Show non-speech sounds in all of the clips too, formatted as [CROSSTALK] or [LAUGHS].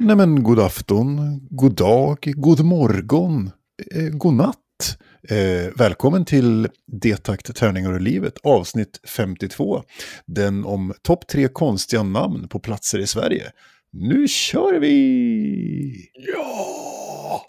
Nej men god afton, god dag, god morgon, eh, god natt. Eh, välkommen till Detakt, tärningar och livet, avsnitt 52. Den om topp tre konstiga namn på platser i Sverige. Nu kör vi! Ja!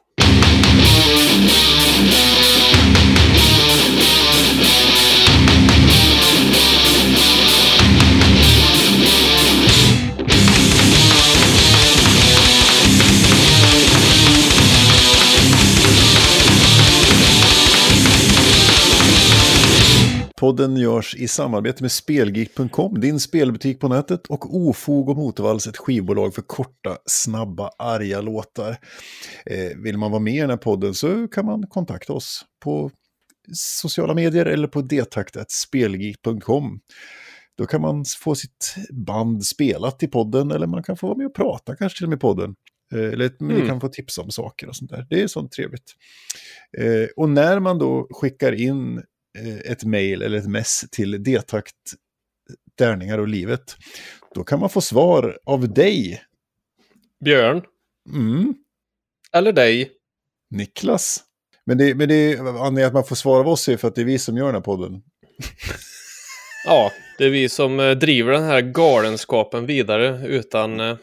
Podden görs i samarbete med Spelgeek.com, din spelbutik på nätet, och Ofog och Motorvalls, ett skivbolag för korta, snabba, arga låtar. Eh, vill man vara med i den här podden så kan man kontakta oss på sociala medier eller på detakt.spelgeek.com. Då kan man få sitt band spelat i podden eller man kan få vara med och prata kanske till och med i podden. Eh, Eller vi Mm. kan få tipsa om saker och sånt där. Det är sånt trevligt. Eh, och när man då skickar in ett mejl eller ett mess till detakt Tärningar och livet, då kan man få svar av dig, Björn, mm, eller dig. Niklas. Men det, men det anledningen att man får svar av oss är för att det är vi som gör den här podden. Ja, det är vi som eh, driver den här galenskapen vidare utan, eh,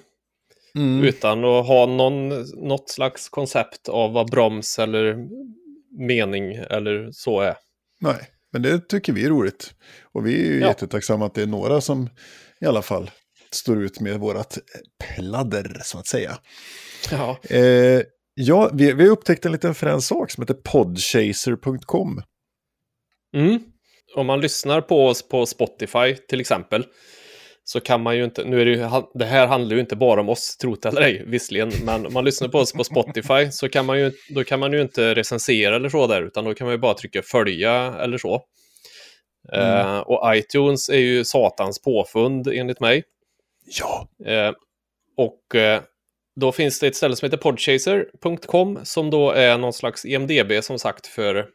Mm. utan att ha någon, något slags koncept av vad broms eller mening eller så är. Nej, men det tycker vi är roligt. Och vi är ju Ja. jättetacksamma att det är några som i alla fall står ut med vårat pladder, så att säga. Ja, Eh, ja, vi, vi har upptäckt en liten frän sak som heter podchaser.com. mm. Om man lyssnar på oss på Spotify till exempel så kan man ju inte, nu är det ju, det här handlar ju inte bara om oss, trot eller ej, visserligen, men om man lyssnar på oss på Spotify så kan man ju, då kan man ju inte recensera eller så där, utan då kan man ju bara trycka följa eller så. Eh, och iTunes är ju satans påfund enligt mig. Ja, Eh, och eh, då finns det ett ställe som heter podchaser.com som då är någon slags EMDB som sagt för,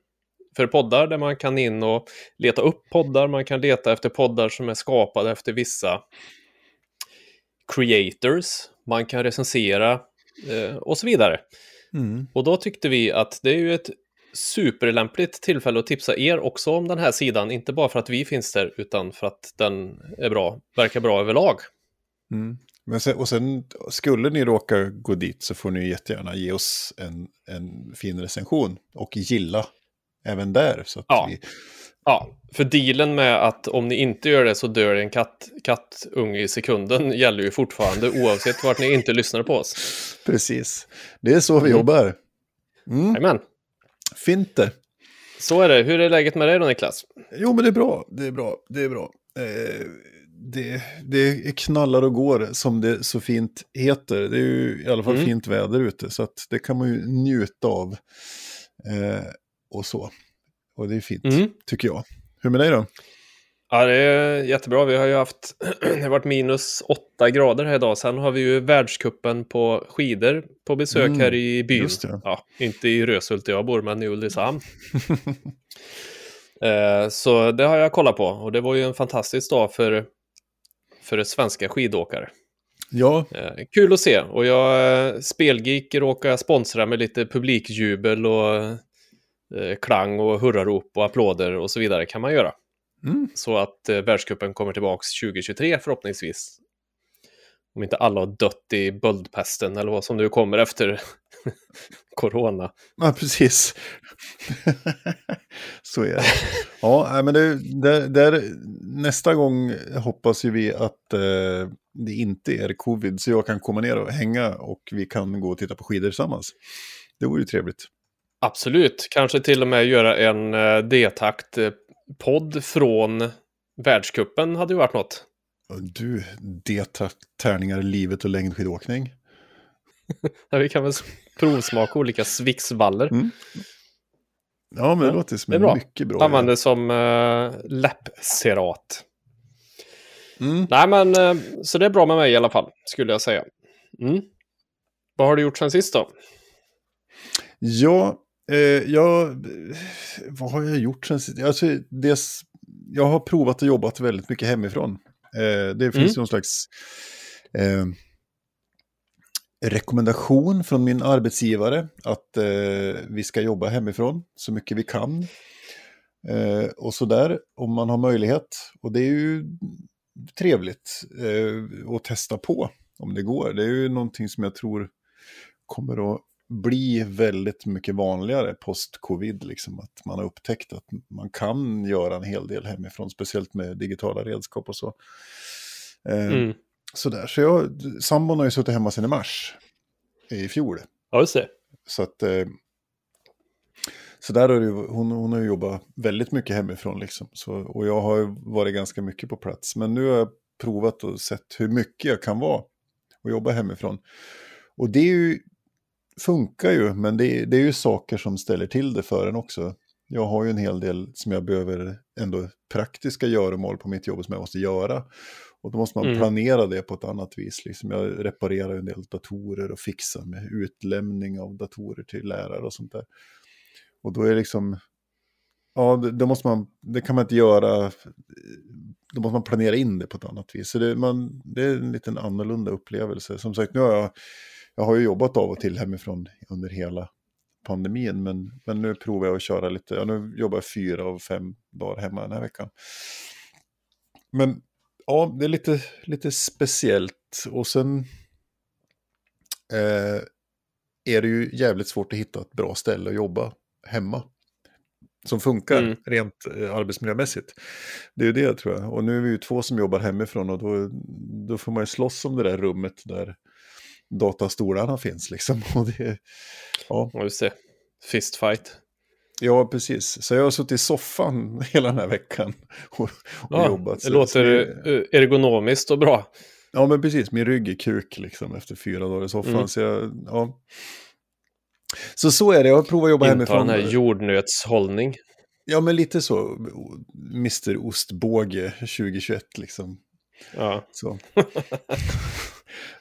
för poddar där man kan in och leta upp poddar. Man kan leta efter poddar som är skapade efter vissa creators. Man kan recensera eh, och så vidare. mm. Och då tyckte vi att det är ju ett superlämpligt tillfälle att tipsa er också om den här sidan. Inte bara för att vi finns där, utan för att den är bra, verkar bra överlag. Mm. Men sen, och sen skulle ni råka gå dit så får ni jättegärna ge oss en, en fin recension och gilla även där. Så Ja. vi, Ja, för dealen med att om ni inte gör det så dör en katt, kattunge i sekunden [LAUGHS] gäller ju fortfarande oavsett vart ni inte lyssnar på oss. precis, det är så vi Mm. jobbar. Mm. Jajamän, Fint det. så är det. Hur är läget med dig då Niklas? Jo, men det är bra. Det är bra. Det är bra. Eh, det, det knallar och går, som det så fint heter. Det är ju i alla fall Mm. fint väder ute, så att det kan man ju njuta av. Eh, och så. Och det är fint, Mm. tycker jag. Hur med dig då? Ja, det är jättebra. Vi har ju haft, [CLEARS THROAT] det har varit minus åtta grader här idag. Sen har vi ju världskuppen på skidor på besök Mm, här i byn. Ja, inte i Röshult där jag bor, men i Ulricehamn. [LAUGHS] eh, så det har jag kollat på och det var ju en fantastisk dag för, för svenska skidåkare. Ja, Eh, kul att se och jag, eh, Spelgeek råkar sponsra med lite publikjubel och eh, klang och hurrarop och applåder och så vidare kan man göra. mm. Så att eh, världscupen kommer tillbaka 2023 förhoppningsvis. Om inte alla har dött i böldpesten eller vad som nu kommer efter [LAUGHS] corona. ja precis. [LAUGHS] så är det. Ja, men det, där, där, nästa gång hoppas ju vi att eh, det inte är covid, så jag kan komma ner och hänga och vi kan gå och titta på skidor tillsammans. Det vore ju trevligt. Absolut, kanske till och med göra en eh, D-takt eh, från världscupen hade ju varit något. Du, det tärningar, livet och längdskidåkning. [LAUGHS] Vi kan väl provsmaka olika svixvaller. Mm. Ja, men det Ja, låter som det är bra. mycket bra Använder som uh, läppserat. Mm. Nej, men så det är bra med mig i alla fall, skulle jag säga. Mm. Vad har du gjort sen sist då? Ja, jag, vad har jag gjort sen sist? Alltså, det, jag har provat att jobba väldigt mycket hemifrån. Eh, det finns Mm. någon slags... Eh, rekommendation från min arbetsgivare att eh, vi ska jobba hemifrån så mycket vi kan. Eh, och sådär, om man har möjlighet. Och det är ju trevligt eh, att testa på om det går. Det är ju någonting som jag tror kommer att bli väldigt mycket vanligare post-covid. Liksom, att man har upptäckt att man kan göra en hel del hemifrån, speciellt med digitala redskap och så. Eh, mm. Sådär, så jag, sambon har ju suttit hemma sedan i mars i fjol. Ja, just det. Så att... Eh, så där har det, hon, hon har ju jobbat väldigt mycket hemifrån liksom. Så, och jag har varit ganska mycket på plats. Men nu har jag provat och sett hur mycket jag kan vara och jobba hemifrån. Och det är ju, funkar ju, men det, det är ju saker som ställer till det för en också. Jag har ju en hel del som jag behöver ändå praktiska göromål på mitt jobb som jag måste göra. Och då måste man mm. planera det på ett annat vis. Liksom jag reparerar en del datorer och fixar med utlämning av datorer till lärare och sånt där. Och då är det liksom, ja, det, det, måste man, det kan man inte göra, då måste man planera in det på ett annat vis. Så det, man, det är en liten annorlunda upplevelse. Som sagt, nu har jag, jag har ju jobbat av och till hemifrån under hela pandemin, men, men nu provar jag att köra lite, ja, nu jobbar jag fyra av fem dagar hemma den här veckan. Men ja, det är lite, lite speciellt. Och sen eh, är det ju jävligt svårt att hitta ett bra ställe att jobba hemma. Som funkar mm. rent eh, arbetsmiljömässigt. Det är ju det tror jag. Och nu är vi ju två som jobbar hemifrån och då, då får man ju slåss om det där rummet där datastolarna finns liksom. [LAUGHS] Och det, ja. ja, just det. Fistfight. Ja, precis. Så jag har suttit i soffan [LAUGHS] hela den här veckan [LAUGHS] och, och ja, jobbat. det låter det, ergonomiskt och bra. Ja, men precis. Min rygg är kuk liksom efter fyra dagar i soffan. Mm. Så, jag, ja. så så är det. Jag har provat att jobba Inta hemifrån. den här jordnötshållning. Ja, men lite så. Mr Ostbåge 2021 liksom. Ja. Så.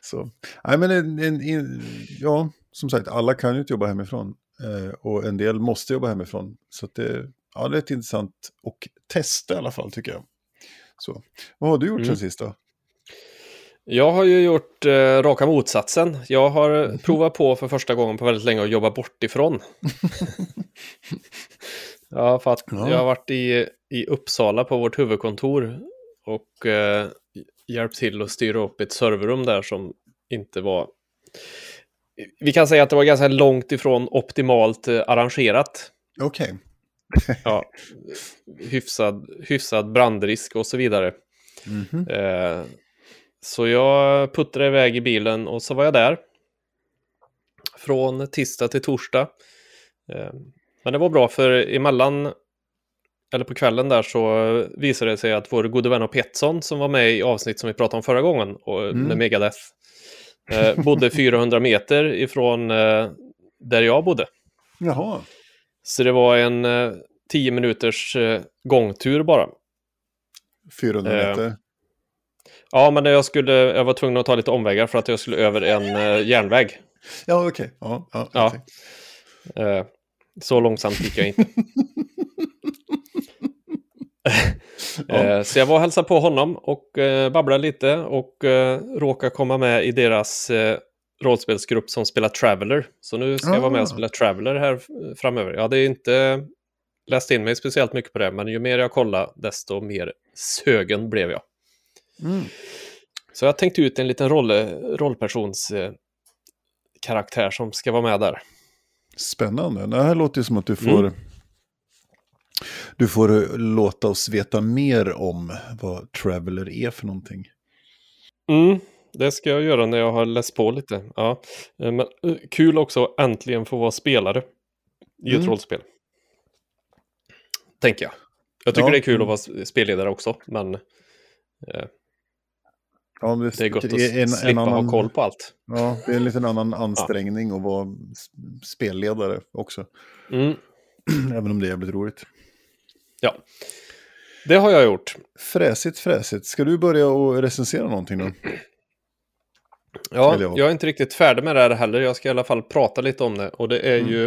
Så. Nej, men en, en, en, ja, som sagt, alla kan ju inte jobba hemifrån. Eh, och en del måste jobba hemifrån. Så det, ja, det är ett intressant och testa i alla fall tycker jag. Så. Vad har du gjort mm. sen sist då? Jag har ju gjort eh, raka motsatsen. Jag har mm. provat på för första gången på väldigt länge att jobba bortifrån. [LAUGHS] ja, för att ja. jag har varit i, i Uppsala på vårt huvudkontor och eh, hjälpt till att styra upp ett serverrum där som inte var vi kan säga att det var ganska långt ifrån optimalt eh, arrangerat. Okej. Okay. [LAUGHS] ja, hyfsad, hyfsad brandrisk och så vidare. Mm -hmm. eh, så jag puttrade iväg i bilen och så var jag där. Från tisdag till torsdag. Eh, men det var bra för emellan, eller på kvällen där så visade det sig att vår gode vän Petson som var med i avsnitt som vi pratade om förra gången och, mm. med Megadeth Eh, bodde [LAUGHS] 400 meter ifrån eh, där jag bodde. Jaha. Så det var en eh, 10 minuters eh, gångtur bara. 400 eh, meter? ja, men jag, skulle, jag var tvungen att ta lite omvägar för att jag skulle över en eh, järnväg. Ja, okej. Okay. Ja, ja, ja. Okay. så långsamt gick jag inte. [LAUGHS] Ja. Eh, så jag var och hälsade på honom och eh, babblade lite och eh, råkade komma med i deras rollspelsgrupp som spelar Traveller. Så nu ska jag vara med och ah. spela Traveller här framöver. Jag hade inte läst in mig speciellt mycket på det, men ju mer jag kollade, desto mer sögen blev jag. Mm. Så jag tänkte ut en liten roll, rollpersons karaktär som ska vara med där. Spännande. Det här låter ju som att du får mm. Du får låta oss veta mer om vad Traveller är för någonting. Mm, det ska jag göra när jag har läst på lite. Ja. Eh, men, eh, kul också att äntligen få vara spelare i mm. ett rollspel. Tänker jag. Jag tycker ja. det är kul att vara spelledare också, men eh, ja, det, det, är gott att en, slippa en annan, ha koll på allt. Ja, det är en liten annan [LAUGHS] ansträngning ja. att vara spelledare också. Mm. [CLEARS THROAT] Även om det är jävligt roligt. Ja, det har jag gjort. Fräsigt, fräsigt. Ska du börja och recensera någonting då? [CLEARS THROAT] Ja, jag är inte riktigt färdig med det här heller. Jag ska i alla fall prata lite om det. Och det är mm. ju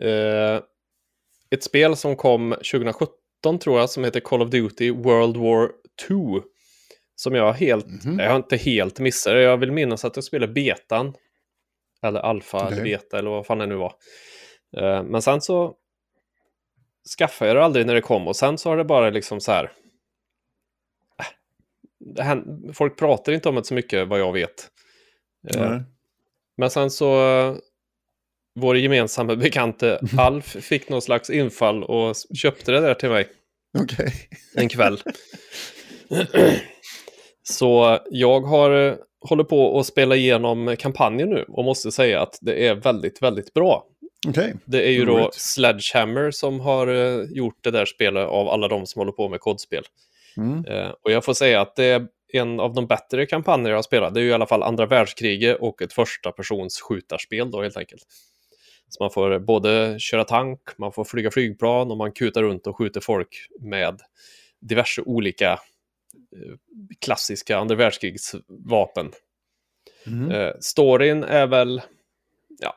eh, ett spel som kom 2017 tror jag, som heter Call of Duty World War 2. Som jag helt, mm. jag har inte helt missat. Jag vill minnas att jag spelade betan Eller alfa Okej. eller beta eller vad fan det nu var. Eh, men sen så skaffade jag det aldrig när det kom och sen så har det bara liksom så här. äh, folk pratar inte om det så mycket vad jag vet. Eh. Men sen så vår gemensamma [LAUGHS] bekante Alf fick någon slags infall och köpte det där till mig Okej. en kväll. [CLEARS THROAT] så jag har eh, håller på att spela igenom kampanjen nu och måste säga att det är väldigt, väldigt bra. Okej. Det är ju då. Sledgehammer som har eh, gjort det där spelet av alla de som håller på med kodspel. Mm. Eh, och jag får säga att det är en av de bättre kampanjer jag har spelat. Det är ju i alla fall andra världskriget och ett första persons skjutarspel då helt enkelt. Så man får både köra tank, man får flyga flygplan och man kutar runt och skjuter folk med diverse olika eh, klassiska andra världskrigsvapen. Mm. Eh, storyn är väl, ja,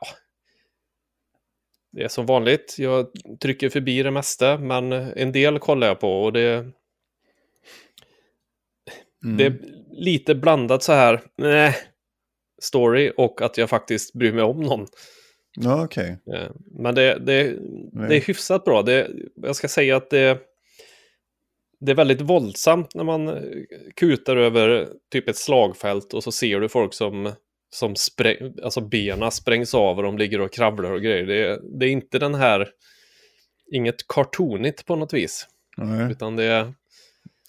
det är som vanligt. Jag trycker förbi det mesta, men en del kollar jag på och det, Mm. det är lite blandat så här, nej, story och att jag faktiskt bryr mig om någon. Ja, okej. Eh, Men det, det, det är hyfsat bra. Det, jag ska säga att det, det är väldigt våldsamt när man kutar över typ ett slagfält och så ser du folk som, som spräng, alltså bena sprängs av och de ligger och kravlar och grejer. Det, det är inte den här, inget cartoonigt på något vis, Nej. utan det är,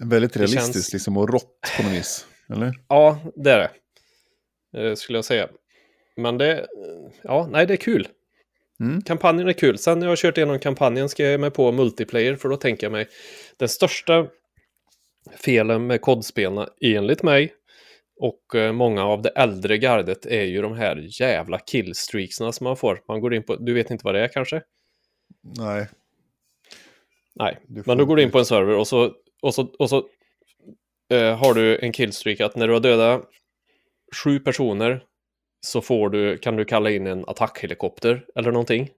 Väldigt realistiskt känns- liksom och rått på något vis. Eller? ja, det är det, eh, skulle jag säga. Men det, ja, nej, det är kul. Mm. Kampanjen är kul. Sen när jag har kört igenom kampanjen ska jag ge mig på multiplayer för då tänker jag mig den största felen med kodspelen enligt mig och eh, många av det äldre gardet är ju de här jävla killstreaksna som man får. Man går in på, du vet inte vad det är kanske? Nej. Nej, men då går du in på en server och så, och så, och så eh, har du en killstreak att när du har dödat sju personer så får du, kan du kalla in en attackhelikopter eller någonting.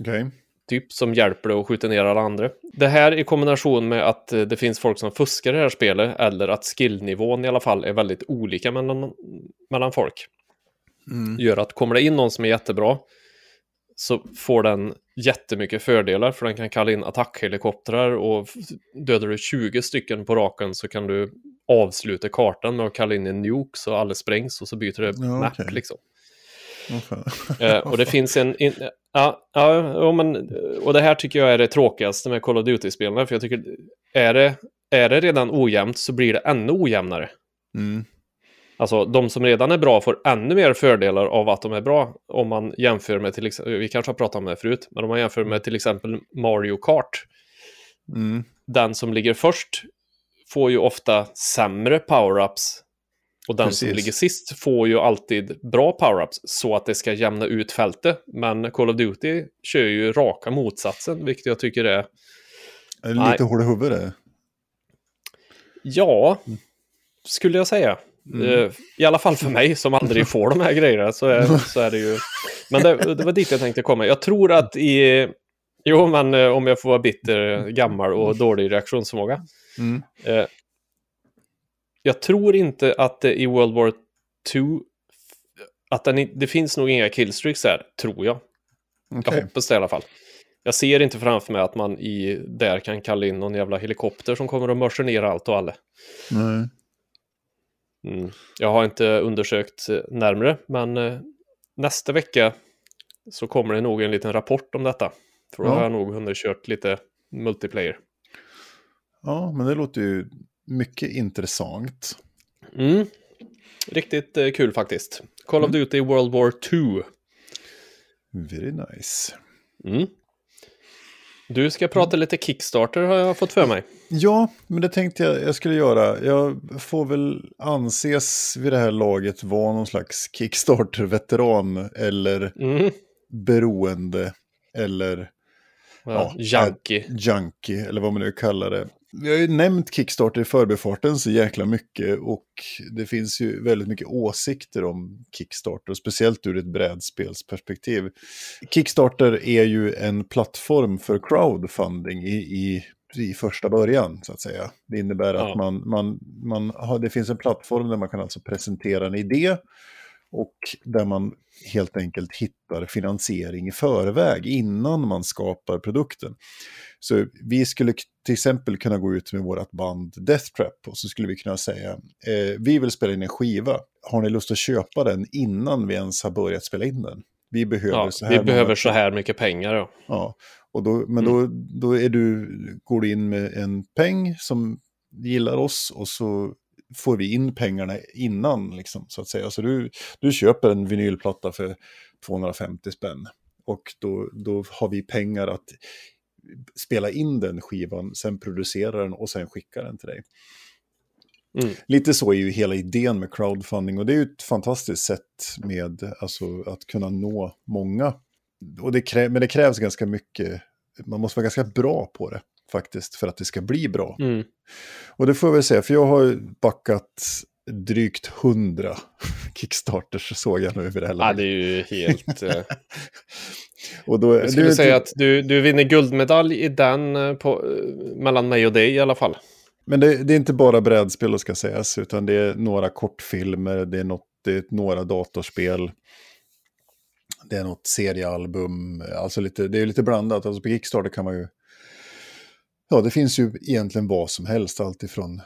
Okej. Typ som hjälper dig att skjuta ner alla andra. Det här i kombination med att eh, det finns folk som fuskar i det här spelet eller att skillnivån i alla fall är väldigt olika mellan, mellan folk. Mm. Gör att kommer det in någon som är jättebra så får den jättemycket fördelar för den kan kalla in attackhelikoptrar och dödar du 20 stycken på raken så kan du avsluta kartan med att kalla in en nuke så alla sprängs och så byter det Ja, map okej. liksom. Eh, och det finns en... In, ja, ja, men, och det här tycker jag är det tråkigaste med Call of Duty-spelen. För jag tycker, är det, är det redan ojämnt så blir det ännu ojämnare. Mm. Alltså, de som redan är bra får ännu mer fördelar av att de är bra. Om man jämför med till exempel, vi kanske har pratat om det förut, men om man jämför med till exempel Mario Kart. Mm. Den som ligger först får ju ofta sämre power-ups. Och den som Precis. ligger sist får ju alltid bra power-ups så att det ska jämna ut fältet. Men Call of Duty kör ju raka motsatsen, vilket jag tycker är... Är det Nej. lite hål i huvudet? det? Ja, skulle jag säga. Mm. Eh, I alla fall för mig som aldrig får de här grejerna så är, [LAUGHS] så är det ju... Men det, det var dit jag tänkte komma. Jag tror att i... Jo, men eh, om jag får vara bitter, gammal och dålig reaktionsförmåga. Mm. Jag tror inte att det i World War 2 att den, det finns nog inga killstreaks där, tror jag. Jag Okej. hoppas det i alla fall. Jag ser inte framför mig att man i där kan kalla in någon jävla helikopter som kommer att mörsa ner allt och alla. Nej. Mm. Jag har inte undersökt eh, närmre, men eh, nästa vecka så kommer det nog en liten rapport om detta. För då Ja. har jag nog hunnit kört lite multiplayer. Ja, men det låter ju mycket intressant. Mm. Riktigt eh, kul faktiskt. Call of Duty World War 2. Very nice. Mm. Du ska prata lite Kickstarter har jag fått för mig. Ja, men det tänkte jag jag skulle göra. Jag får väl anses vid det här laget vara någon slags Kickstarter-veteran eller Mm. beroende eller Ja, Ja, junkie. junkie eller vad man nu kallar det. Vi har ju nämnt Kickstarter i förbifarten så jäkla mycket och det finns ju väldigt mycket åsikter om Kickstarter, speciellt ur ett brädspelsperspektiv. Kickstarter är ju en plattform för crowdfunding i, i, i första början, så att säga. Det innebär Ja. att man, man, man har, det finns en plattform där man kan alltså presentera en idé Och där man helt enkelt hittar finansiering i förväg innan man skapar produkten. Så vi skulle till exempel kunna gå ut med vårt band Death Trap och så skulle vi kunna säga eh, vi vill spela in en skiva. Har ni lust att köpa den innan vi ens har börjat spela in den? Vi behöver, ja, så, här vi behöver så här mycket pengar. Ja. ja och då, men mm. då, då är du, går du in med en peng som gillar oss och så får vi in pengarna innan, liksom, så att säga. Så du, du köper en vinylplatta för 250 spänn. Och då, då har vi pengar att spela in den skivan, sen producera den och sen skicka den till dig. Mm. Lite så är ju hela idén med crowdfunding och det är ju ett fantastiskt sätt med alltså, att kunna nå många. Och det men det krävs ganska mycket, man måste vara ganska bra på det faktiskt för att det ska bli bra. Mm. Och det får jag väl säga, för jag har backat drygt hundra [LAUGHS] Kickstarters såg jag nu över det här Ja, det är ju helt... [LAUGHS] Eh, och då, jag skulle säga att du, du vinner guldmedalj i den eh, på, eh, mellan mig och dig i alla fall. Men det, det, är inte bara brädspel ska sägas, utan det är några kortfilmer, det är, något, det är några datorspel. Det är något seriealbum, alltså lite, det är lite blandat. Alltså på Kickstarter kan man ju... Ja, det finns ju egentligen vad som helst, alltifrån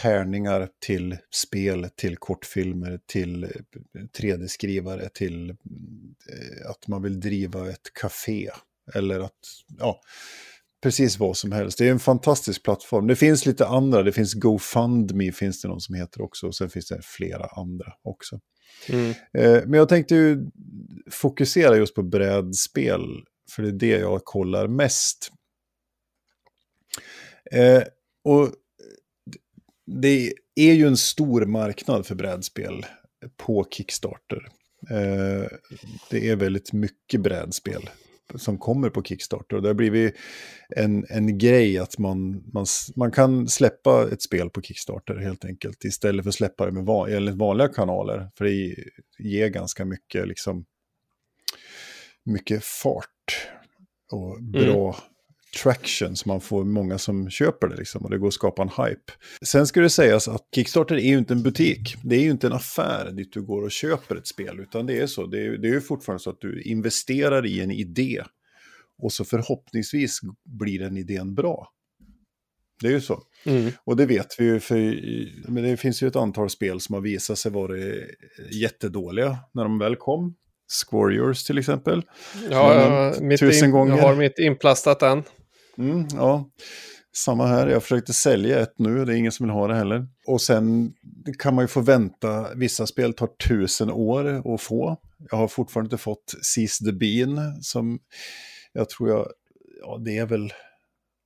tärningar till spel, till kortfilmer, till 3D-skrivare, till eh, att man vill driva ett café. Eller att, ja, precis vad som helst. Det är en fantastisk plattform. Det finns lite andra, det finns GoFundMe finns det någon som heter också. Och sen finns det flera andra också. Mm. Eh, men jag tänkte ju fokusera just på brädspel. För det är det jag kollar mest. Eh, och det är ju en stor marknad för brädspel på Kickstarter. Eh, det är väldigt mycket brädspel som kommer på Kickstarter. Och det har blivit en, en grej att man, man, man kan släppa ett spel på Kickstarter helt enkelt. Istället för att släppa det med van, enligt vanliga kanaler. För det ger ganska mycket, liksom, mycket fart och bra mm traction så man får många som köper det liksom och det går att skapa en hype. Sen ska det sägas att Kickstarter är ju inte en butik. Det är ju inte en affär dit du går och köper ett spel utan det är så. Det är, det är ju fortfarande så att du investerar i en idé och så förhoppningsvis blir den idén bra. Det är ju så. Mm. Och det vet vi ju, för men det finns ju ett antal spel som har visat sig vara jättedåliga när de väl kom. Squariors till exempel. Ja, mitt in, gånger. jag har mitt inplastat än. Mm, ja, samma här. Jag försökte sälja ett nu, det är ingen som vill ha det heller. Och sen kan man ju få vänta, vissa spel tar tusen år att få. Jag har fortfarande inte fått Seize the Bean som jag tror jag, ja det är väl,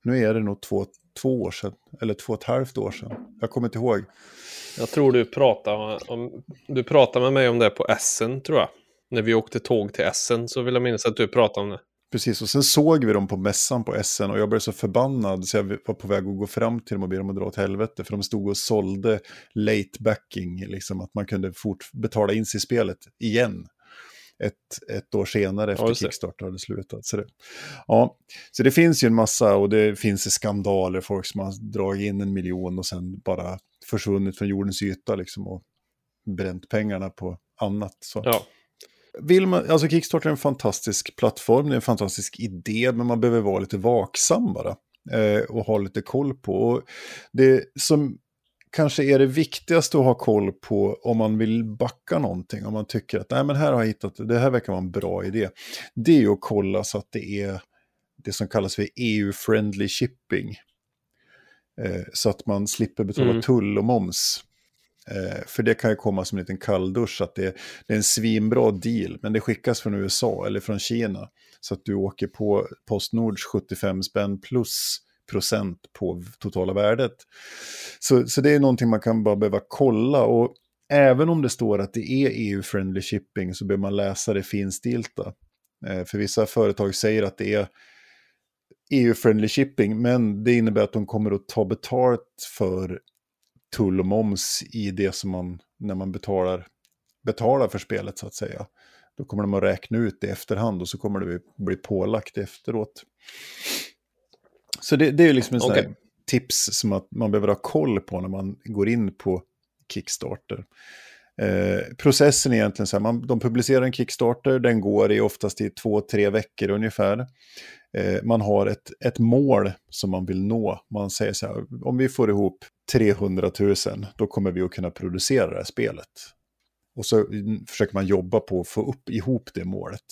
nu är det nog två, två år sedan, eller två och ett halvt år sedan. Jag kommer inte ihåg. Jag tror du pratade, om, du pratade med mig om det på Essen tror jag. När vi åkte tåg till Essen så vill jag minnas att du pratade om det. Precis, och sen såg vi dem på mässan på SN och jag blev så förbannad så jag var på väg att gå fram till dem och be dem att dra åt helvete. För de stod och sålde late backing, liksom att man kunde fort betala in sig i spelet igen. Ett, ett år senare efter ja, Kickstarter hade slutat. Så det, ja, så det finns ju en massa och det finns skandaler, folk som har dragit in en miljon och sen bara försvunnit från jordens yta liksom och bränt pengarna på annat. Så. Ja. Vill man, alltså Kickstarter är en fantastisk plattform, det är en fantastisk idé, men man behöver vara lite vaksam bara. Eh, och ha lite koll på. Och det som kanske är det viktigaste att ha koll på om man vill backa någonting, om man tycker att Nej, men här har jag hittat, det här verkar vara en bra idé. Det är ju att kolla så att det är det som kallas för EU-friendly shipping. Eh, så att man slipper betala mm. tull och moms. Eh, för det kan ju komma som en liten kalldusch att det, det, är en svinbra deal, men det skickas från USA eller från Kina. Så att du åker på Postnords 75 spänn plus procent på totala värdet. Så, så det är någonting man kan bara behöva kolla. Och även om det står att det är EU-friendly shipping så behöver man läsa det finstilta. Eh, för vissa företag säger att det är EU-friendly shipping, men det innebär att de kommer att ta betalt för tull och moms i det som man, när man betalar, betalar för spelet så att säga. Då kommer de att räkna ut det i efterhand och så kommer det bli pålagt efteråt. Så det, det är liksom en okay. tips som att man behöver ha koll på när man går in på Kickstarter. Eh, processen är egentligen så här, man, de publicerar en Kickstarter, den går i oftast i två, tre veckor ungefär. Eh, man har ett, ett mål som man vill nå. Man säger så här, om vi får ihop 300 000, då kommer vi att kunna producera det här spelet. Och så försöker man jobba på att få upp ihop det målet.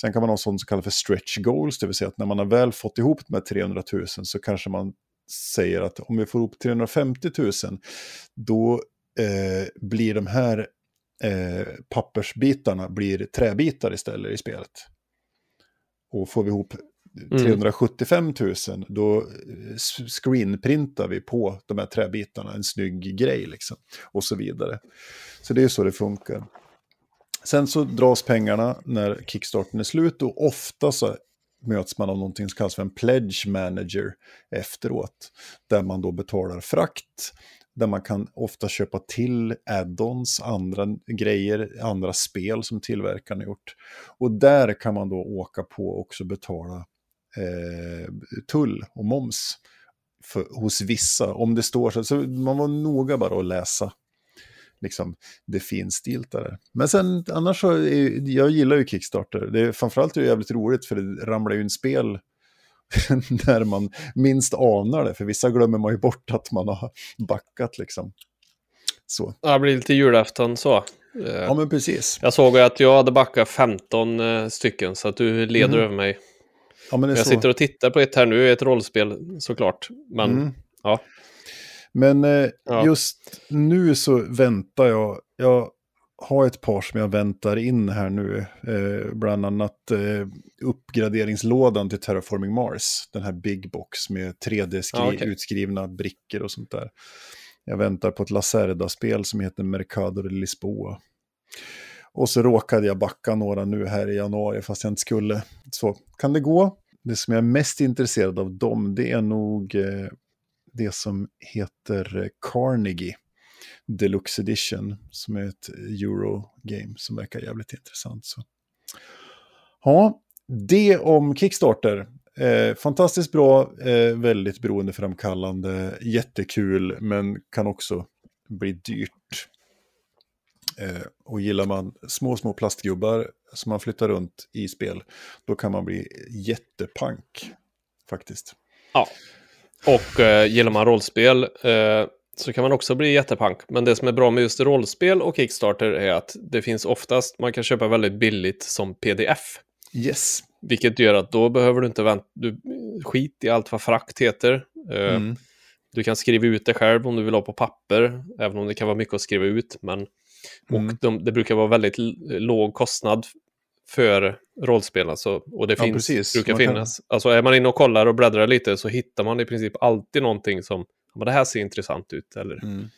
Sen kan man ha sånt som kallas för stretch goals, det vill säga att när man har väl fått ihop de här 300 000 så kanske man säger att om vi får ihop 350 000, då eh, blir de här eh, pappersbitarna blir träbitar istället i spelet. Och får vi ihop Mm. 375 000, då eh, screenprintar vi på de här träbitarna en snygg grej liksom. Och så vidare. Så det är så det funkar. Sen så dras pengarna när kickstarten är slut och ofta så möts man av någonting som kallas för en pledge manager efteråt. Där man då betalar frakt, där man kan ofta köpa till add-ons, andra grejer, andra spel som tillverkaren har gjort. Och där kan man då åka på och också betala eh, tull och moms för, hos vissa. Om det står så, så man var noga bara att läsa liksom, det finstiltade. Men sen annars så, är, jag gillar ju Kickstarter. Det är, framförallt är det jävligt roligt för det ramlar ju in spel [LAUGHS] när man minst anar det. För vissa glömmer man ju bort att man har backat liksom. Så. Det blir lite julafton så. Ja, men precis. Jag såg att jag hade backat 15 eh, stycken, så att du leder mm. över mig. Ja, men jag så. sitter och tittar på ett här nu, ett rollspel såklart. Men mm. ja. Men eh, ja. just nu så väntar jag. Jag har ett par som jag väntar in här nu. Eh, bland annat eh, uppgraderingslådan till Terraforming Mars. Den här Big Box med 3D-utskrivna okay. brickor och sånt där. Jag väntar på ett Lacerda-spel som heter Mercado de Lisboa. Och så råkade jag backa några nu här i januari fast jag inte skulle. Så kan det gå. Det som jag är mest intresserad av dem det är nog eh, det som heter eh, Carnegie Deluxe Edition som är ett Eurogame som verkar jävligt intressant. Så. Ja, det om Kickstarter. Eh, fantastiskt bra, eh, väldigt beroendeframkallande, jättekul, men kan också bli dyrt. Eh, och gillar man små, små plastgubbar som man flyttar runt i spel, då kan man bli jättepank faktiskt. Ja, och eh, gillar man rollspel eh, så kan man också bli jättepank. Men det som är bra med just rollspel och Kickstarter är att det finns oftast, man kan köpa väldigt billigt som pdf. Yes. Vilket gör att då behöver du inte vänta, du, skit i allt vad frakt heter. Eh, mm. Du kan skriva ut det själv om du vill ha på papper, även om det kan vara mycket att skriva ut. Men, mm. Och de, det brukar vara väldigt låg kostnad för rollspel. Alltså, och det ja, finns, precis. brukar man finnas. Kan... Alltså är man inne och kollar och bläddrar lite så hittar man i princip alltid någonting som, men det här ser intressant ut. Eller... Mm.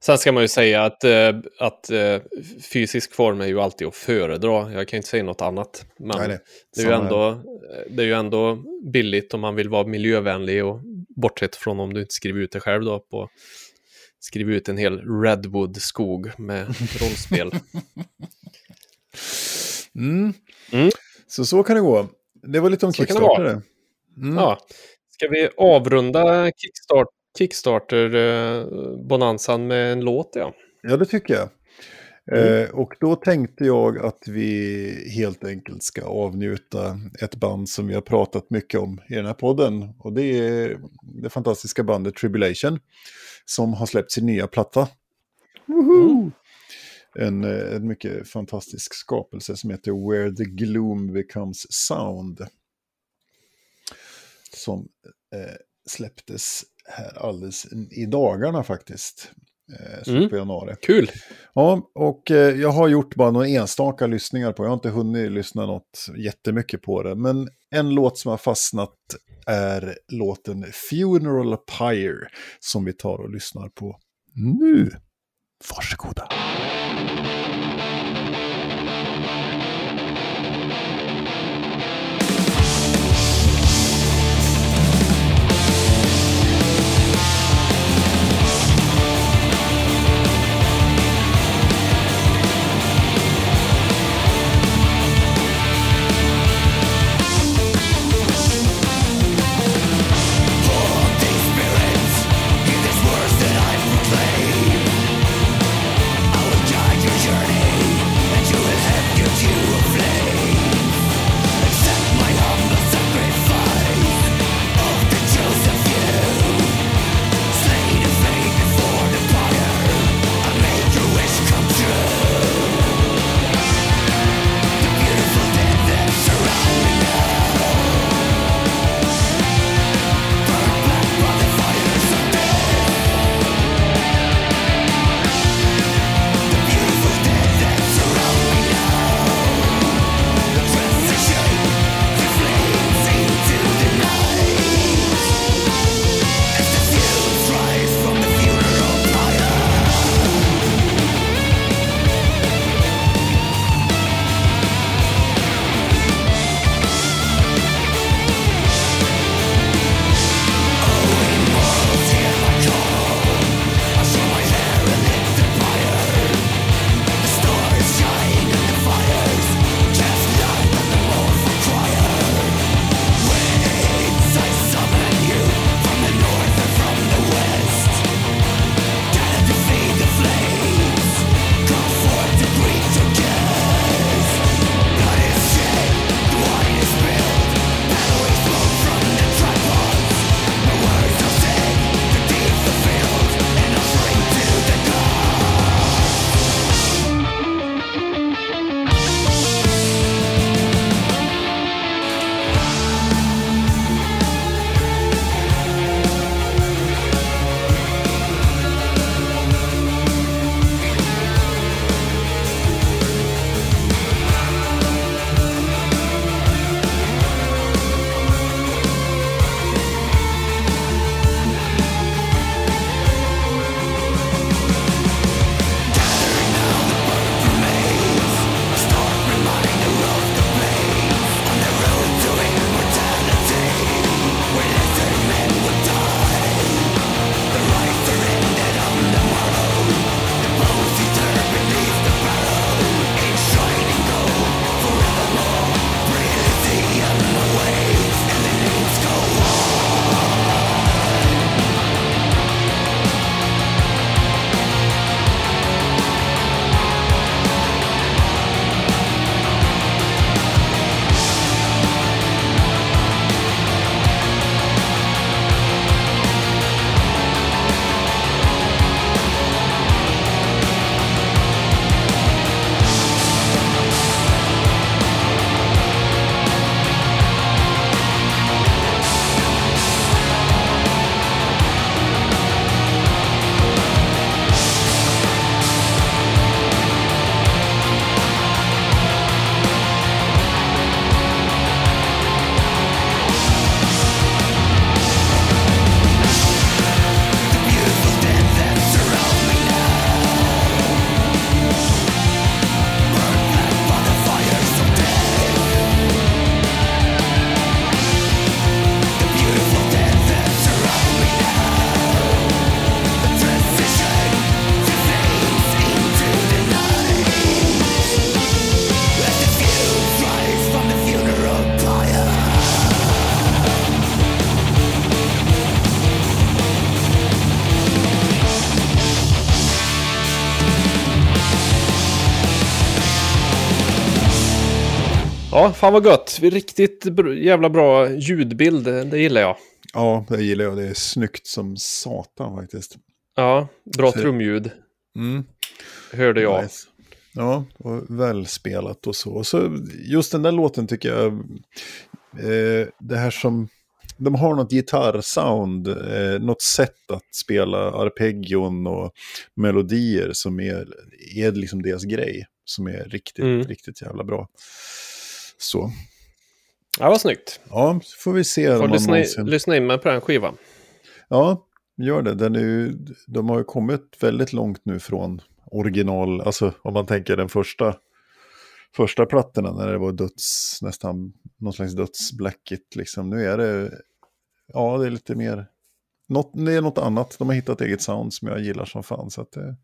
Sen ska man ju säga att, äh, att äh, fysisk form är ju alltid att föredra. Jag kan inte säga något annat. Men Nej, det. Det, är ju ändå, det är ju ändå billigt om man vill vara miljövänlig och bortsett från om du inte skriver ut det själv då på skriva ut en hel redwood-skog med rollspel. [LAUGHS] Mm. Mm. Så så kan det gå. Det var lite om Kickstarter. Mm. Ja. Ska vi avrunda Kickstart, Kickstarter-bonanzan med en låt? Ja, ja det tycker jag. Mm. Eh, och då tänkte jag att vi helt enkelt ska avnjuta ett band som vi har pratat mycket om i den här podden. Och det är det fantastiska bandet Tribulation som har släppt sin nya platta. Mm en, eh, en mycket fantastisk skapelse som heter Where the Gloom Becomes Sound. Som eh, släpptes här alldeles i dagarna faktiskt. Eh, mm. på januari. Kul! Ja, och eh, jag har gjort bara några enstaka lyssningar på Jag har inte hunnit lyssna något jättemycket på det. Men en låt som har fastnat är låten Funeral Pyre. Som vi tar och lyssnar på nu. Varsågoda! Ja, fan vad gött. Riktigt jävla bra ljudbild, det gillar jag. Ja, det gillar jag. Det är snyggt som satan faktiskt. Ja, bra Så... trumljud. Mm. Hörde jag. Nice. Ja, och välspelat och så. Så just den där låten tycker jag, eh, det här som, de har något gitarrsound, eh, något sätt att spela arpeggion och melodier som är, är liksom deras grej. Som är riktigt, mm. riktigt jävla bra. Så. Ja, vad snyggt. Ja, så får vi se. Får lyssna, någonsin... lyssna in mig på den skivan. Ja, gör det. Den är ju, de har ju kommit väldigt långt nu från original, alltså om man tänker den första, första plattorna när det var döds, nästan någon slags dödsblackigt liksom. Nu är det, ja det är lite mer, något, det är något annat. De har hittat eget sound som jag gillar som fan. Så att det,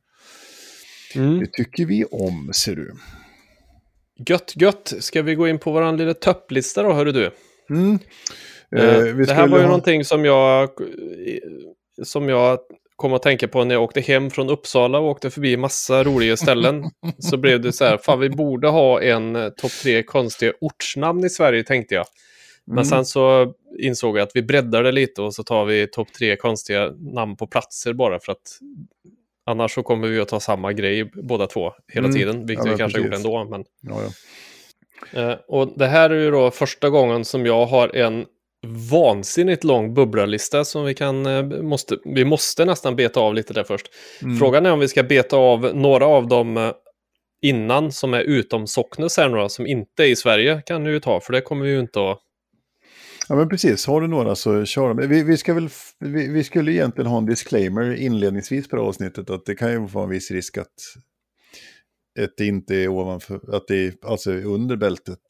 mm. det tycker vi om, ser du. Gött, gött. Ska vi gå in på vår lilla topplista då, hörru du? Mm. Eh, eh det här var ju ha... någonting som jag, som jag kom att tänka på när jag åkte hem från Uppsala och åkte förbi massa roliga ställen. [LAUGHS] så blev det så här, fan vi borde ha en eh, topp tre konstiga ortsnamn i Sverige tänkte jag. Men mm. sen så insåg jag att vi breddar det lite och så tar vi topp tre konstiga namn på platser bara för att annars så kommer vi att ta samma grej båda två hela mm. tiden, vilket ja, vi kanske gjorde ändå. Men... Ja, ja. Eh, och det här är ju då första gången som jag har en vansinnigt lång bubblarlista som vi kan, eh, måste, vi måste nästan beta av lite där först. Mm. Frågan är om vi ska beta av några av dem eh, innan som är utom Socknes här några som inte är i Sverige kan du ju ta, för det kommer vi ju inte att... Ja men precis, har du några så kör vi, vi, ska väl, vi, vi, skulle egentligen ha en disclaimer inledningsvis på det avsnittet att det kan ju vara en viss risk att, att det inte är ovanför, att det är alltså under bältet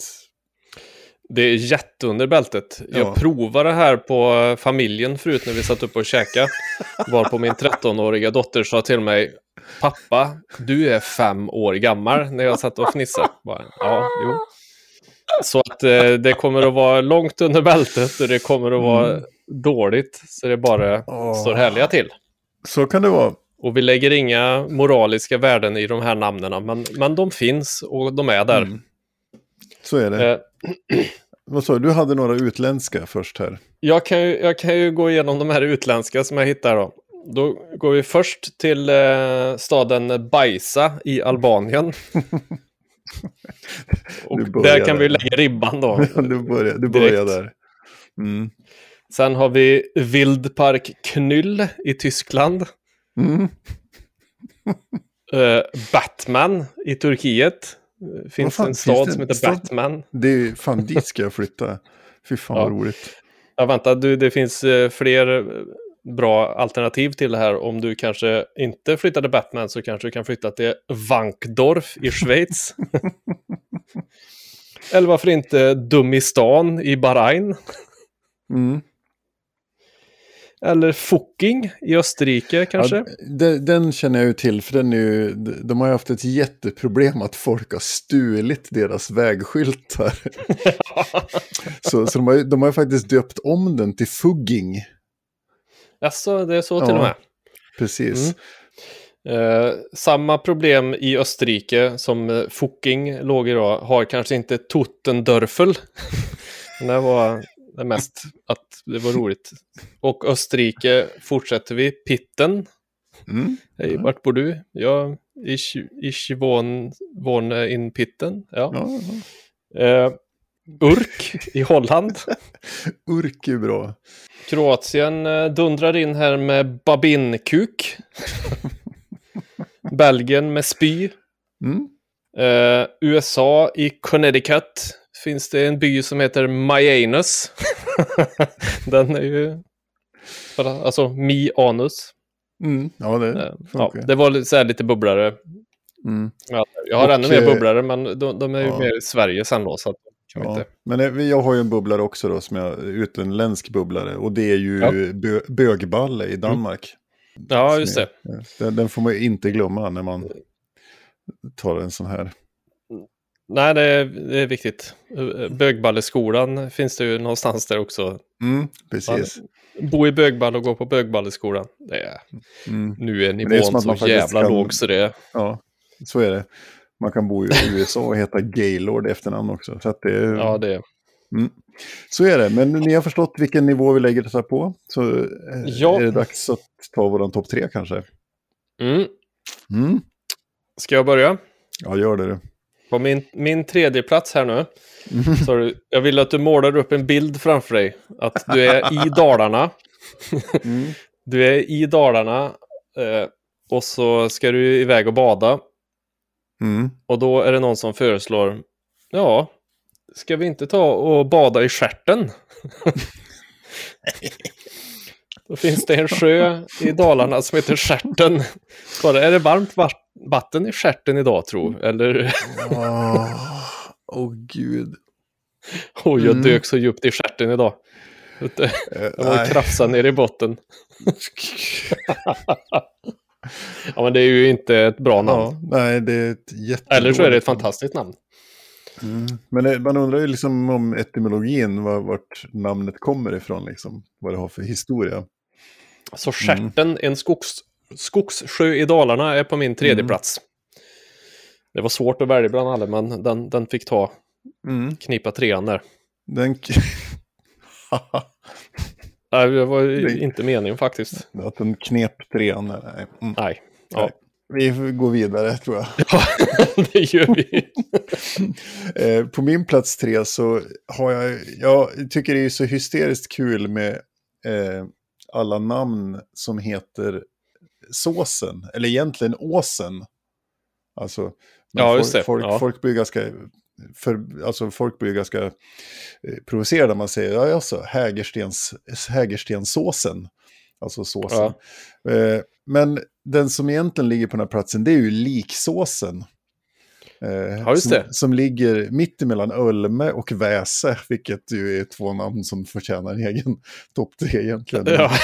det är jätteunder bältet. Jag ja. provade det här på familjen förut när vi satt upp och käkade. Var på min 13-åriga dotter sa till mig Pappa, du är fem år gammal när jag satt och fnissade. Bara, ja, jo. Så att eh, det kommer att vara långt under bältet och det kommer att vara mm. dåligt. Så det bara oh. står härliga till. Så kan det vara. Och vi lägger inga moraliska värden i de här namnen, men, men de finns och de är där. Mm. Så är det. Eh, [CLEARS THROAT] vad sa du? Du hade några utländska först här. Jag kan, ju, jag kan ju gå igenom de här utländska som jag hittar då. Då går vi först till eh, staden Bajsa i Albanien. [LAUGHS] [LAUGHS] Och där kan där. vi lägga ribban då. [LAUGHS] du börjar, du börjar där. Mm. Sen har vi Wildpark Knyll i Tyskland. Mm. uh, [LAUGHS] Batman i Turkiet. Finns fan, en stad finns som heter stad? Batman. Det är, fan, dit ska jag flytta. Fy fan ja. vad roligt. Ja, vänta, du, det finns eh, fler eh, bra alternativ till det här. Om du kanske inte flyttar till Batman så kanske du kan flytta till Wankdorf i Schweiz. [LAUGHS] Eller varför inte Dumistan i Bahrain? Mm. Eller Fucking i Österrike kanske? Ja, den, den, känner jag ju till, för den är ju, de har ju haft ett jätteproblem att folk har stulit deras vägskyltar. [LAUGHS] så så de, har, de har faktiskt döpt om den till Fugging. Jaså, det är så till och med? Precis. Mm. Eh, samma problem i Österrike som eh, Fucking låg i då, har kanske inte Tottendörfel. [LAUGHS] det var det mest att det var roligt. Och Österrike fortsätter vi. Pitten. Mm. Hej, vart bor du? Ja, ich, ich wohn, wohn in Pitten. Ja. ja, ja. Eh, Urk i Holland. [LAUGHS] Urk är bra. Kroatien eh, dundrar in här med babinkuk. [LAUGHS] Belgien med spy. Mm. Eh, USA i Connecticut finns det en by som heter Mayanus. [LAUGHS] Den är ju... Alltså, Mi-anus. Mm, ja, det eh, ja, Det var så lite bubblare. Mm. Ja, jag har och, ännu mer eh, bubblare, men de, de är ju ja. mer i Sverige sen då. Så att, ja. inte... Men jag har ju en bubblare också då, som jag, utländsk bubblare. Och det är ju ja. bö, bögballe i Danmark. Mm. Ja, just det. Den, den, får man ju inte glömma när man tar en sån här. Nej, det är, det är viktigt. Bögballeskolan finns det ju någonstans där också. Mm, precis. Man, bo i bögball och gå på bögballeskolan. Det är, mm. Nu är nivån så jävla kan... låg så det är... Ja, så är det. Man kan bo i USA och heta Gaylord efternamn också. Så, det, Ja, det är... mm. så är det, men ni har förstått vilken nivå vi lägger detta på. Så eh, Ja. är det dags att ta våran topp tre kanske. Mm. Mm. Ska jag börja? Ja, gör det. du. På min, min tredje plats här nu. Du, jag vill att du målar upp en bild framför dig. Att du är i [LAUGHS] Dalarna. Mm. Du är i Dalarna. Eh, och så ska du iväg och bada. Mm. Och då är det någon som föreslår. Ja, ska vi inte ta och bada i stjärten? [LAUGHS] Då finns det en sjö i Dalarna som heter Stjärten. Bara, är det varmt va- vatten i stjärten idag tro? Eller, Åh, åh, gud. oj, jag Mm. dök så djupt i stjärten idag. Eh, Jag var krafsade ner i botten. [LAUGHS] Ja, men det är ju inte ett bra namn. Ja, nej, det är ett jättedåligt Eller så är det ett fantastiskt namn. Mm. Men det, man undrar ju liksom om etymologin, var, vart namnet kommer ifrån, liksom. vad det har för historia. Så Stjärten, en skogs, skogssjö i Dalarna, är på min tredje Mm. plats. Det var svårt att välja bland alla, men den, den fick ta Mm. knipa trean där. Den... [LAUGHS] [LAUGHS] Nej, det var Det- inte meningen faktiskt. att den knep trean. Nej. Mm. Nej. Ja, Nej. Vi får gå vidare tror jag. ja [LAUGHS] det gör vi. [LAUGHS] Eh, på min plats tre så har jag, jag tycker det är så hysteriskt kul med eh, alla namn som heter såsen, eller egentligen åsen. Alltså, Ja, folk. Folk, Ja. folk blir ganska, för, alltså folk blir ganska eh, provocerade när man säger, ja alltså, Hägerstens, Hägerstenssåsen. Alltså såsen. Eh, men den som egentligen ligger på den här platsen, det är ju liksåsen. Eh, Ja, som, som ligger mitt emellan Ölme och Väse, vilket ju är två namn som förtjänar en egen [LAUGHS] topp tre egentligen. Ja. [LAUGHS]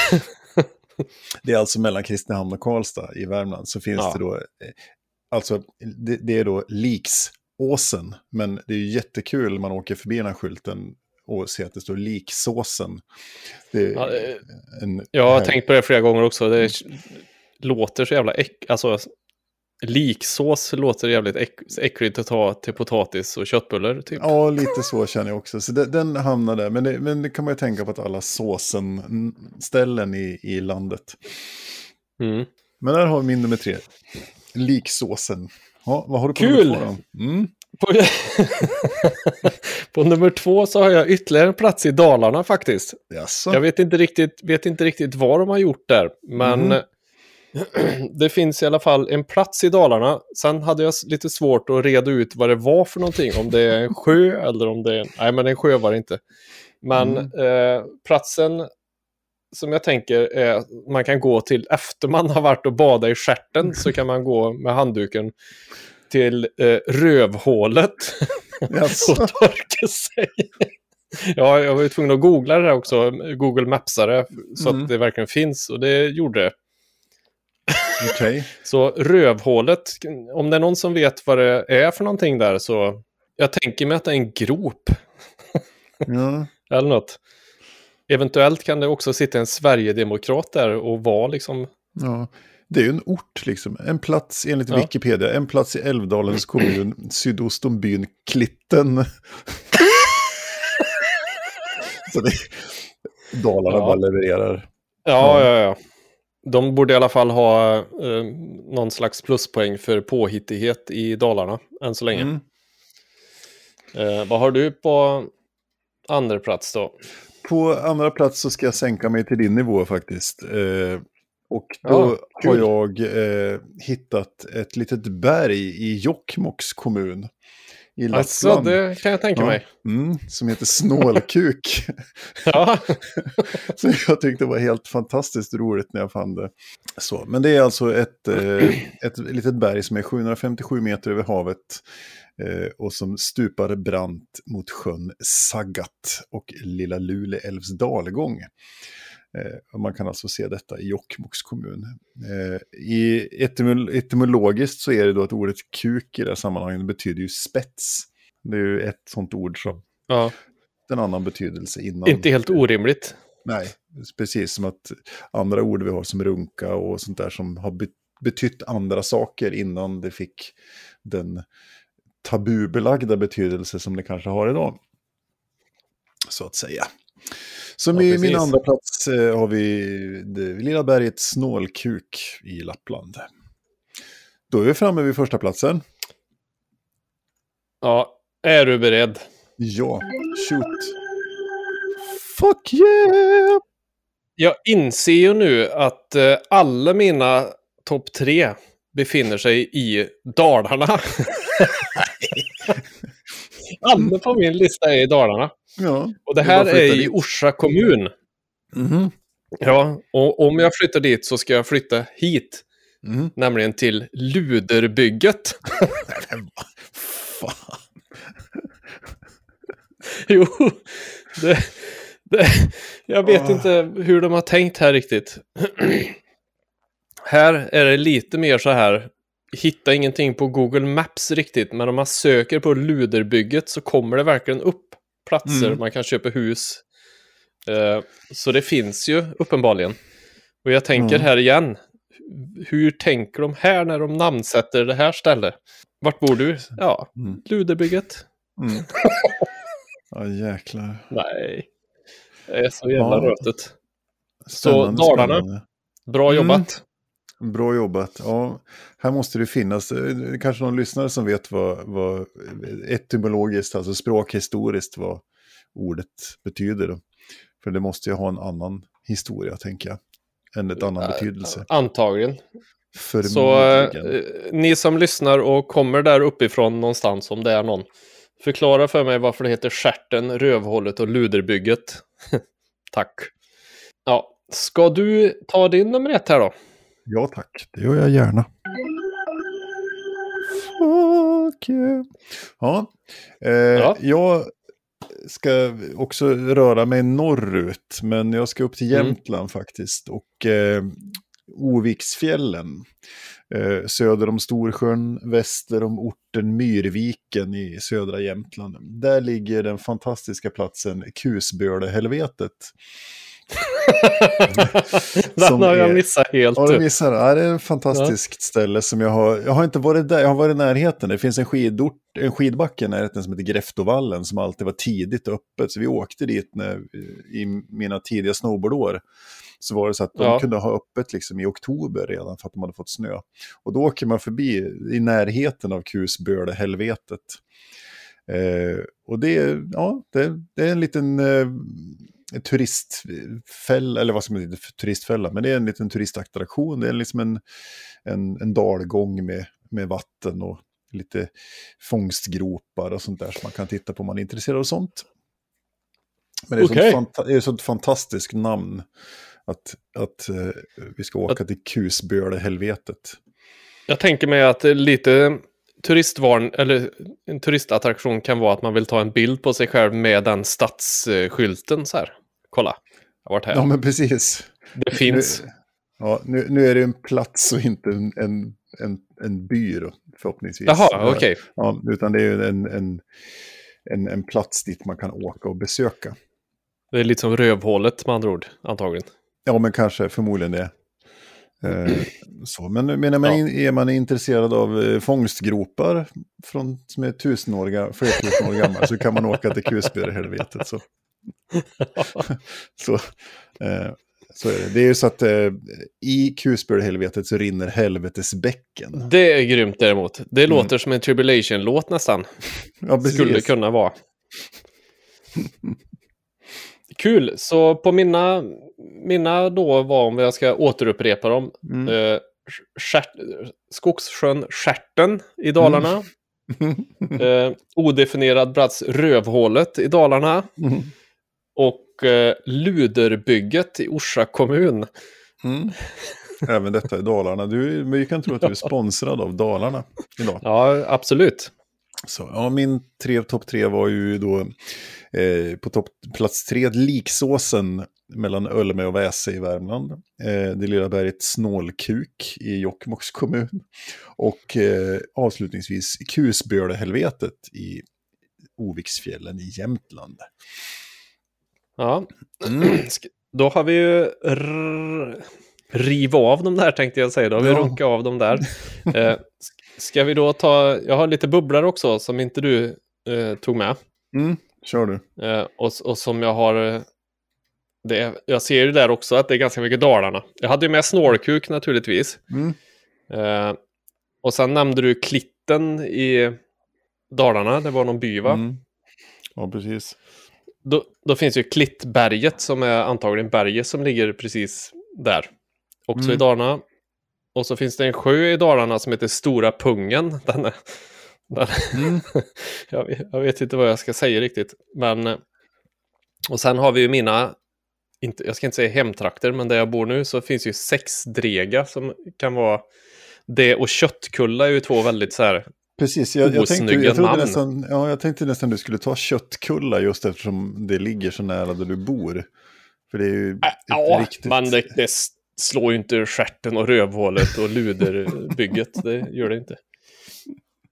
Det är alltså mellan Kristinehamn och Karlstad i Värmland. Så finns Ja. det då, eh, alltså det, det är då Liksåsen, men det är ju jättekul man åker förbi den här skylten och ser att det står Liksåsen. Det är Ja, eh, en, Jag har här- tänkt på det flera gånger också. Det låter så jävla äck... Alltså, liksås låter jävligt äck... äckligt att ta till potatis och köttbullar. Typ. Ja, lite så känner jag också. Så det, den hamnar där. Men det, men det kan man ju tänka på att alla såsen-ställen i, i landet. Mm. Men där har vi min nummer tre. Liksåsen. Ja, vad har du på Kul! nummer två då? Mm. På... [LAUGHS] på nummer två så har jag ytterligare en plats i Dalarna faktiskt. Jaså? Jag vet inte riktigt, vet inte riktigt vad de har gjort där, men Mhm. [CLEARS THROAT] det finns i alla fall en plats i Dalarna. Sen hade jag lite svårt att reda ut vad det var för någonting, om det är en sjö eller om det är... Nej, men en sjö var det inte. Men Mm. eh, platsen som jag tänker är man kan gå till efter man har varit och badat i stjärten så kan man gå med handduken till eh, rövhålet [LAUGHS] Jaså? och torka sig. Ja, jag var ju tvungen att googla det här också, Google Mapsare, så Mm. att det verkligen finns. Och det gjorde det. Okej. [LAUGHS] Så rövhålet, om det är någon som vet vad det är för någonting där så... Jag tänker mig att det är en grop Ja. [LAUGHS] eller något. Eventuellt kan det också sitta en Sverigedemokrat där och vara liksom... ja. Det är ju en ort liksom. En plats enligt Ja. Wikipedia. En plats i Älvdalens kommun sydost om byn Klitten. [LAUGHS] Så det, Dalarna Ja. bara levererar. Ja, Ja. ja. De borde i alla fall ha eh, någon slags pluspoäng för påhittighet i Dalarna än så länge. Mm. Eh, vad har du på andra plats då? På andra plats så ska jag sänka mig till din nivå faktiskt. Eh, och då Ja, har jag eh, hittat ett litet berg i Jokkmokks kommun. I Alltså, Lappland. det kan jag tänka Ja. mig. Mm, som heter Snålkuk. [LAUGHS] Ja, [LAUGHS] Så jag tyckte det var helt fantastiskt roligt när jag fann det. Så, men det är alltså ett, eh, ett litet berg som är 757 meter över havet. Eh, och som stupar brant mot sjön Sagat och Lilla Lule älvs dalgång. Eh, man kan alltså se detta i Jokkmokks kommun. Eh, I etymol etymologiskt så är det då att ordet kuk i det här sammanhanget betyder ju spets. Det är ju ett sånt ord som ja. en annan betydelse innan. inte helt orimligt. Nej, precis som att andra ord vi har som runka och sånt där som har be- betytt andra saker innan det fick den tabubelagda betydelse som det kanske har idag. Så att säga. Som Ja, i precis. min andra plats eh, har vi det lilla berget Snålkuk i Lappland. Då är vi framme vid första platsen. Ja, är du beredd? Ja, shoot. Fuck yeah! Jag inser ju nu att eh, alla mina topp tre befinner sig i Dalarna. [LAUGHS] alla på min lista är i Dalarna. Ja. Och det Det är här är i dit. Orsa kommun. Mhm. Ja, och om jag flyttar dit så ska jag flytta hit. Mhm. Nämligen till Luderbygget. [LAUGHS] Fan. [LAUGHS] jo, det, det, jag vet Åh. inte hur de har tänkt här riktigt. [CLEARS THROAT] här är det lite mer så här, hitta ingenting på Google Maps riktigt, men om man söker på Luderbygget så kommer det verkligen upp platser Mm. man kan köpa hus. Eh, så det finns ju uppenbarligen. Och jag tänker Mm. här igen, hur tänker de här när de namnsätter det här stället? Vart bor du? Ja, Mm. Luderbygget. Mm. [LAUGHS] Ja, jäklar. Nej. Det är så jävla Ja. rötet. Spännande, Dalarna. spännande. Bra Mm. jobbat. Bra jobbat. Ja, här måste det finnas, eh, kanske någon lyssnare som vet vad, vad etymologiskt, alltså språkhistoriskt, vad ordet betyder. Då. För det måste ju ha en annan historia, tänker jag, än ett annan betydelse. Antagligen. Så eh, ni som lyssnar och kommer där uppifrån någonstans, om det är någon, förklara för mig varför det heter Stjärten, Rövhålet och Luderbygget. [LAUGHS] Tack. Ja, ska du ta din nummer ett här då? Ja tack, det gör jag gärna. Fuck yeah. Ja, eh, Ja. jag ska också röra mig norrut, men jag ska upp till Mm. Jämtland faktiskt. Och eh, Oviksfjällen, eh, söder om Storsjön, väster om orten Myrviken i södra Jämtland. Där ligger den fantastiska platsen Kusbölehelvetet. [LAUGHS] Den har jag är- missat helt. Ja, du missar det. Ja, det är ett fantastiskt ställe som jag har... Jag har inte varit där, jag har varit i närheten. Det finns en, skidort, en skidbacke i närheten som heter Gräftovallen som alltid var tidigt öppet. Så vi åkte dit när, i mina tidiga snowboardår. Så var det så att de Ja. kunde ha öppet liksom i oktober redan för att de hade fått snö. Och då åker man förbi i närheten av Kusbölehelvetet. Eh, och det, är- ja, det, det är en liten eh, turistfälla, eller vad ska man säga, turistfälla, men det är en liten turistattraktion. Det är liksom en, en, en dalgång med, med vatten och lite fångstgropar och sånt där som man kan titta på om man är intresserad av sånt. Men det är, Okej. sånt, fanta- ett sånt fantastiskt namn att, att eh, vi ska åka till Kusbölehelvetet. Jag tänker mig att lite turistvarn, eller en turistattraktion kan vara att man vill ta en bild på sig själv med den stadsskylten så här. Kolla, jag har varit här. Ja, men precis. det finns. Nu, ja, nu, nu är det en plats och inte en, en, en, en by då, förhoppningsvis. Jaha, okej. Ja, utan det är en, en, en, en plats dit man kan åka och besöka. Det är lite som rövhålet med andra ord, antagligen. Ja, men kanske förmodligen det. Eh, så. Men menar man, Ja. är man intresserad av eh, fångstgropar från, som är tusen år, ga- flera tusen år gamla så kan man åka till Kusbölehelvetet. Så. [LAUGHS] så, eh, så är det. Det är ju så att eh, i Kusbölehelvetet så rinner helvetesbäcken. Det är grymt däremot. Det Mm. låter som en Tribulation-låt nästan. [LAUGHS] Ja, precis. Skulle kunna vara. [LAUGHS] Kul, så på mina, mina då var om jag ska återupprepa dem. Mm. Eh, stjärt, Skogssjön Stjärten i Dalarna. eh, odefinierad plats Rövhålet i Dalarna. Mm. Och eh, Luderbygget i Orsa kommun. Mm. Även detta i Dalarna. Du, men vi kan tro att du är sponsrad av Dalarna idag. Ja, absolut. Så, ja, min tre, topp tre var ju då eh, på topp, plats tre, Liksåsen mellan Ölme och Väse i Värmland. Eh, det lilla berget Snålkuk i Jokkmokks kommun. Och eh, avslutningsvis Kusbölehelvetet i Oviksfjällen i Jämtland. Ja. Mm. [CLEARS THROAT] Då har vi ju riva av dem där tänkte jag säga. Då har vi Ja. runkat av dem där. [LAUGHS] Eh, sk- Ska vi då ta, jag har lite bubblor också som inte du eh, tog med. Mm, kör du. Eh, och, och som jag har, eh, det, jag ser ju där också att det är ganska mycket Dalarna. Jag hade ju med snårkuk naturligtvis. Mm. Eh, och sen nämnde du Klitten i Dalarna, det var någon by va? Mm. Ja, precis. Då, då finns ju Klittberget som är antagligen berget som ligger precis där. Också Mm. i Dalarna. Och så finns det en sjö i Dalarna som heter Stora Pungen. Den är, den, Mm. [LAUGHS] jag, vet, jag vet inte vad jag ska säga riktigt. Men, och sen har vi ju mina, inte, jag ska inte säga hemtrakter, men där jag bor nu så finns ju Sexdrega som kan vara det och Köttkulla är ju två väldigt så här, Precis, jag, jag, tänkte, jag, trodde nästan, ja, jag tänkte nästan du skulle ta Köttkulla just eftersom det ligger så nära där du bor. För det är ju ett ja, riktigt... men det, det slår ju inte stjärten och rövhålet och luderbygget, det gör det inte.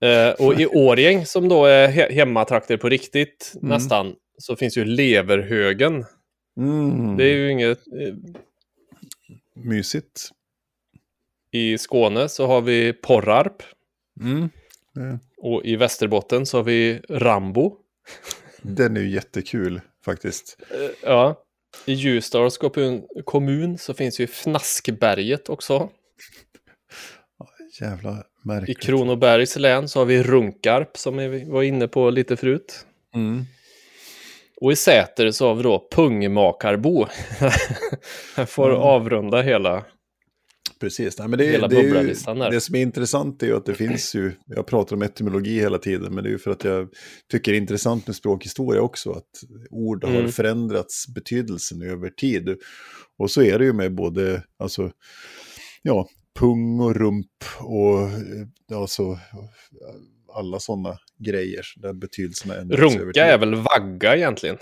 Eh, och i Årjäng, som då är he hemmatrakter på riktigt Mm. nästan, så finns ju Leverhögen. Mm, Det är ju inget... Eh, Mysigt. I Skåne så har vi Porrarp. Mm. Och i Västerbotten så har vi Rambo. Den är ju jättekul faktiskt. Eh, ja. I Ljusdals kommun, så finns ju Fnaskberget också. Jävla I märkligt. Kronobergs län så har vi Runkarp som vi var inne på lite förut. Mm. Och i Säter så har vi då Pungmakarbo. [LAUGHS] Jag får Mm. avrunda hela. Precis, Nej, men det, Hela det, är ju, det som är intressant är ju att det finns ju, jag pratar om etymologi hela tiden, men det är ju för att jag tycker det är intressant med språkhistoria också, att ord har Mm. förändrats betydelsen över tid. Och så är det ju med både, alltså, ja, pung och rump och eh, alltså, alla sådana grejer där betydelserna ändras över tid. Runka är väl vagga egentligen.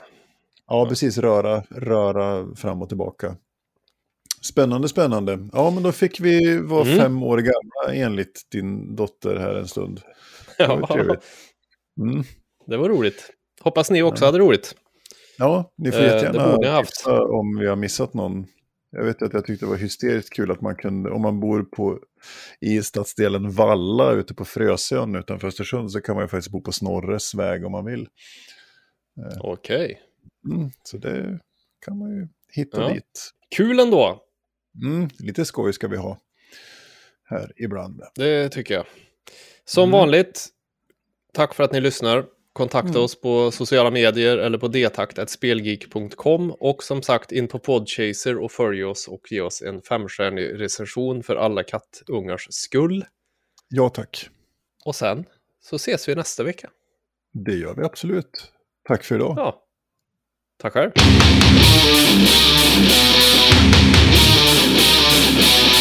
Ja, precis. Röra, röra fram och tillbaka. Spännande, spännande. Ja, men då fick vi vara Mm. fem år gamla enligt din dotter här en stund. Det var Ja. Mm. det var roligt. Hoppas ni också hade roligt. Ja, ni får Eh, jättegärna ha haft. om vi har missat någon. Jag vet att jag tyckte det var hysteriskt kul att man kunde, om man bor på, i stadsdelen Valla ute på Frösön utanför Östersund så kan man ju faktiskt bo på Snorres väg om man vill. Okej. Mm, så det kan man ju hitta Ja. dit. Kul ändå. Mm, lite skoj ska vi ha här ibland. Det tycker jag. Som Mm. vanligt, tack för att ni lyssnar. Kontakta Mm. oss på sociala medier eller på detakt.spelgeek.com och som sagt in på Podchaser och följ oss och ge oss en femstjärnig recension för alla kattungars skull. Ja tack, Och sen så ses vi nästa vecka. det gör vi absolut. Tack för idag. Ja, tackar. Thank you.